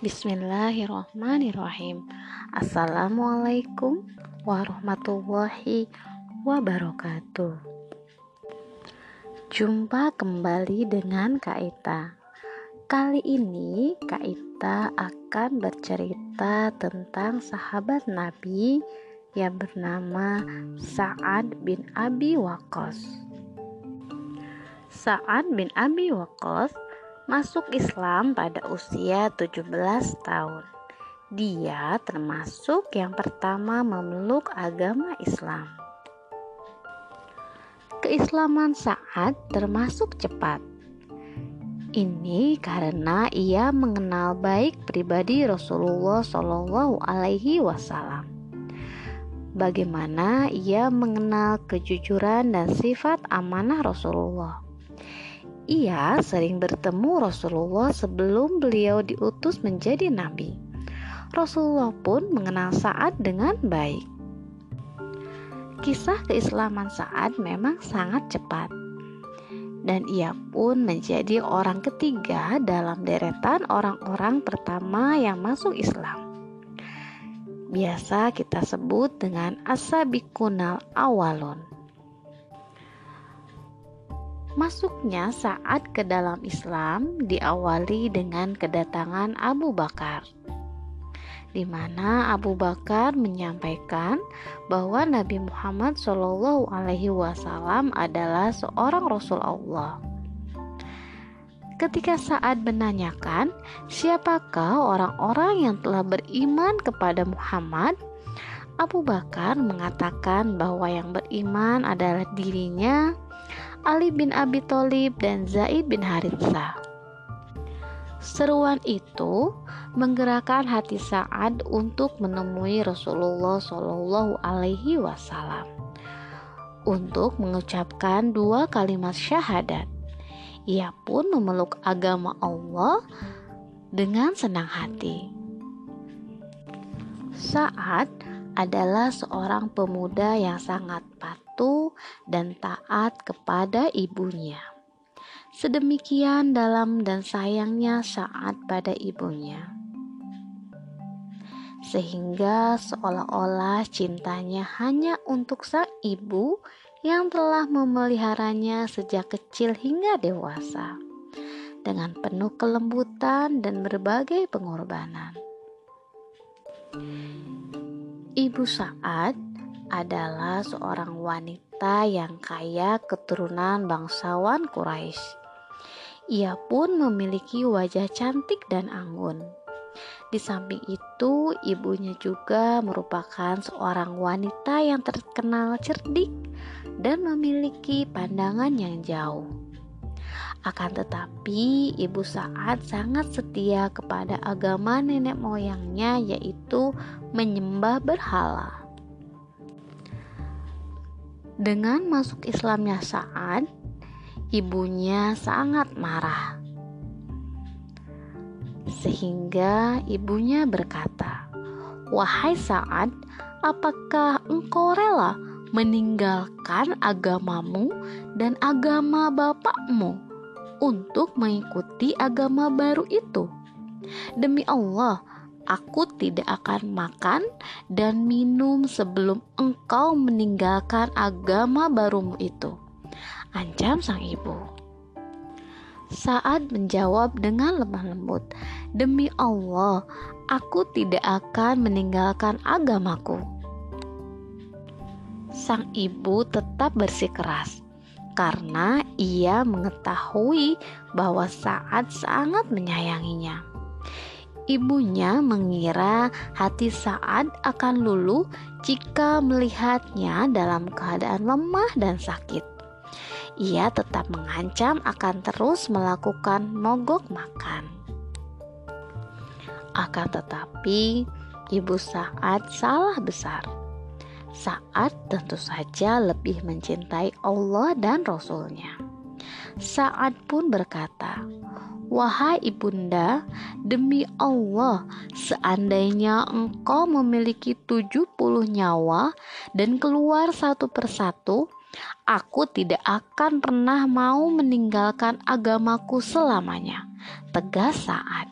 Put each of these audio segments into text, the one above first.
Bismillahirrahmanirrahim. Assalamualaikum warahmatullahi wabarakatuh. Jumpa kembali dengan Kak Ita Kali ini Kak Ita akan bercerita tentang sahabat Nabi yang bernama Sa'ad bin Abi Waqqas. Sa'ad bin Abi Waqqas masuk Islam pada usia 17 tahun. Dia termasuk yang pertama memeluk agama Islam. Keislaman saat termasuk cepat. Ini karena ia mengenal baik pribadi Rasulullah Shallallahu Alaihi Wasallam. Bagaimana ia mengenal kejujuran dan sifat amanah Rasulullah ia sering bertemu Rasulullah sebelum beliau diutus menjadi nabi. Rasulullah pun mengenal Sa'ad dengan baik. Kisah keislaman Sa'ad memang sangat cepat. Dan ia pun menjadi orang ketiga dalam deretan orang-orang pertama yang masuk Islam. Biasa kita sebut dengan asabikunal awalun. Masuknya saat ke dalam Islam diawali dengan kedatangan Abu Bakar, di mana Abu Bakar menyampaikan bahwa Nabi Muhammad Shallallahu Alaihi Wasallam adalah seorang Rasul Allah. Ketika saat menanyakan siapakah orang-orang yang telah beriman kepada Muhammad, Abu Bakar mengatakan bahwa yang beriman adalah dirinya, Ali bin Abi Thalib dan Zaid bin Harithah. Seruan itu menggerakkan hati Sa'ad untuk menemui Rasulullah Shallallahu Alaihi Wasallam untuk mengucapkan dua kalimat syahadat. Ia pun memeluk agama Allah dengan senang hati. Saat adalah seorang pemuda yang sangat patuh patuh dan taat kepada ibunya. Sedemikian dalam dan sayangnya saat pada ibunya. Sehingga seolah-olah cintanya hanya untuk sang ibu yang telah memeliharanya sejak kecil hingga dewasa dengan penuh kelembutan dan berbagai pengorbanan. Ibu saat adalah seorang wanita yang kaya keturunan bangsawan Quraisy. Ia pun memiliki wajah cantik dan anggun. Di samping itu, ibunya juga merupakan seorang wanita yang terkenal cerdik dan memiliki pandangan yang jauh. Akan tetapi, ibu saat sangat setia kepada agama nenek moyangnya, yaitu menyembah berhala. Dengan masuk Islamnya saat ibunya sangat marah. Sehingga ibunya berkata, "Wahai Sa'ad, apakah engkau rela meninggalkan agamamu dan agama bapakmu untuk mengikuti agama baru itu?" Demi Allah, Aku tidak akan makan dan minum sebelum engkau meninggalkan agama barumu itu. Ancam sang ibu. Saat menjawab dengan lemah lembut, "Demi Allah, aku tidak akan meninggalkan agamaku." Sang ibu tetap bersikeras karena ia mengetahui bahwa saat sangat menyayanginya. Ibunya mengira hati Saad akan luluh jika melihatnya dalam keadaan lemah dan sakit. Ia tetap mengancam akan terus melakukan mogok makan. Akan tetapi, ibu Saad salah besar. Saat tentu saja lebih mencintai Allah dan Rasulnya. Saat pun berkata, Wahai ibunda, demi Allah, seandainya engkau memiliki 70 nyawa dan keluar satu persatu, aku tidak akan pernah mau meninggalkan agamaku selamanya. Tegas saat.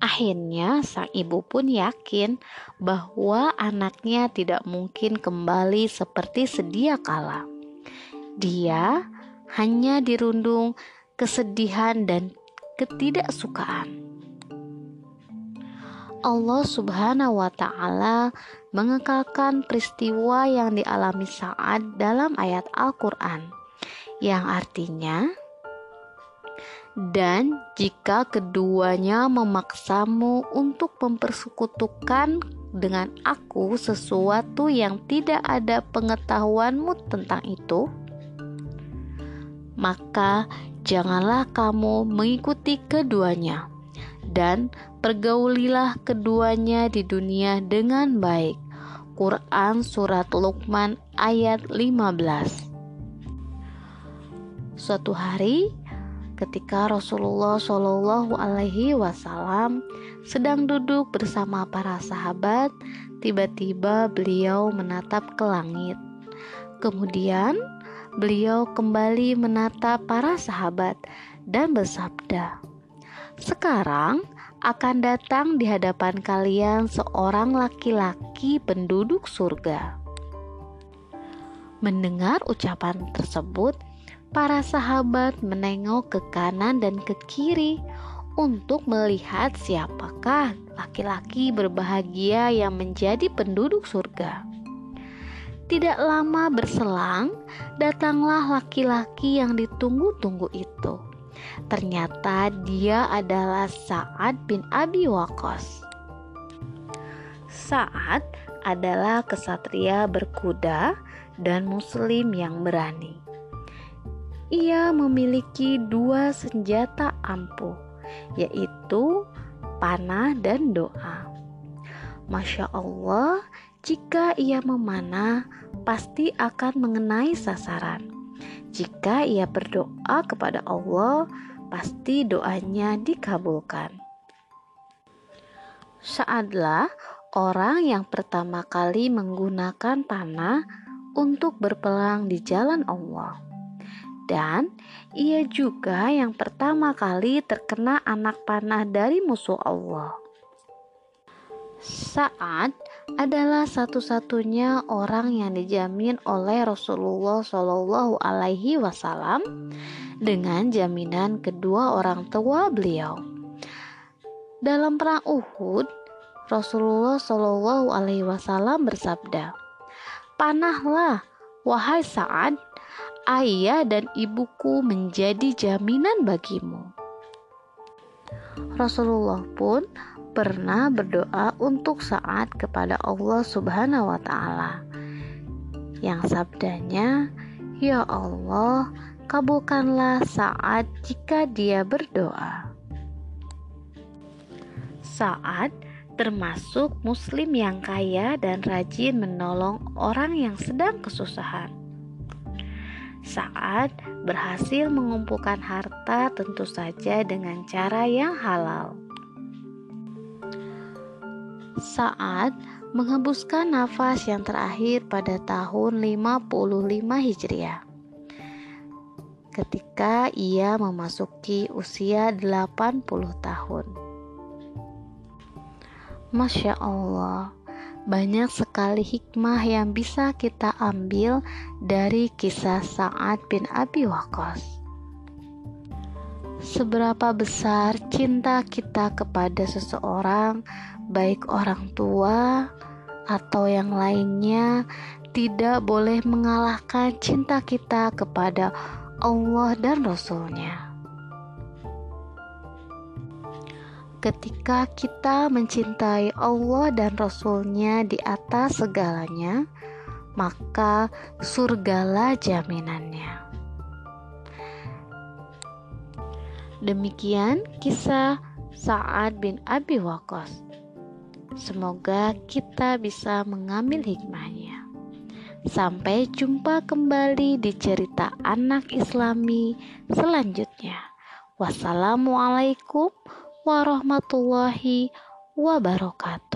Akhirnya, sang ibu pun yakin bahwa anaknya tidak mungkin kembali seperti sedia kala. Dia hanya dirundung kesedihan dan ketidaksukaan. Allah Subhanahu wa Ta'ala mengekalkan peristiwa yang dialami Sa'ad dalam ayat Al-Quran, yang artinya dan jika keduanya memaksamu untuk mempersekutukan dengan aku sesuatu yang tidak ada pengetahuanmu tentang itu, maka janganlah kamu mengikuti keduanya, dan pergaulilah keduanya di dunia dengan baik. Quran Surat Luqman ayat 15 Suatu hari, ketika Rasulullah Shallallahu Alaihi Wasallam sedang duduk bersama para sahabat, tiba-tiba beliau menatap ke langit. Kemudian beliau kembali menatap para sahabat dan bersabda, "Sekarang akan datang di hadapan kalian seorang laki-laki penduduk surga." Mendengar ucapan tersebut, para sahabat menengok ke kanan dan ke kiri untuk melihat siapakah laki-laki berbahagia yang menjadi penduduk surga. Tidak lama berselang, datanglah laki-laki yang ditunggu-tunggu itu. Ternyata dia adalah Sa'ad bin Abi Waqqas. Sa'ad adalah kesatria berkuda dan muslim yang berani ia memiliki dua senjata ampuh, yaitu panah dan doa. Masya Allah, jika ia memanah, pasti akan mengenai sasaran. Jika ia berdoa kepada Allah, pasti doanya dikabulkan. Saatlah orang yang pertama kali menggunakan panah untuk berpelang di jalan Allah dan ia juga yang pertama kali terkena anak panah dari musuh Allah. Saat adalah satu-satunya orang yang dijamin oleh Rasulullah Shallallahu Alaihi Wasallam dengan jaminan kedua orang tua beliau. Dalam perang Uhud, Rasulullah Shallallahu Alaihi Wasallam bersabda, "Panahlah, wahai Saad, ayah dan ibuku menjadi jaminan bagimu. Rasulullah pun pernah berdoa untuk saat kepada Allah Subhanahu wa taala. Yang sabdanya, "Ya Allah, kabulkanlah saat jika dia berdoa." Saat termasuk muslim yang kaya dan rajin menolong orang yang sedang kesusahan saat berhasil mengumpulkan harta tentu saja dengan cara yang halal. Saat menghembuskan nafas yang terakhir pada tahun 55 Hijriah. Ketika ia memasuki usia 80 tahun. Masya Allah, banyak sekali hikmah yang bisa kita ambil dari kisah Sa'ad bin Abi Waqqas. Seberapa besar cinta kita kepada seseorang, baik orang tua atau yang lainnya, tidak boleh mengalahkan cinta kita kepada Allah dan Rasul-Nya. ketika kita mencintai Allah dan Rasul-Nya di atas segalanya, maka surgalah jaminannya. Demikian kisah Sa'ad bin Abi Waqqas. Semoga kita bisa mengambil hikmahnya. Sampai jumpa kembali di cerita anak Islami selanjutnya. Wassalamualaikum warahmatullahi wabarakatuh.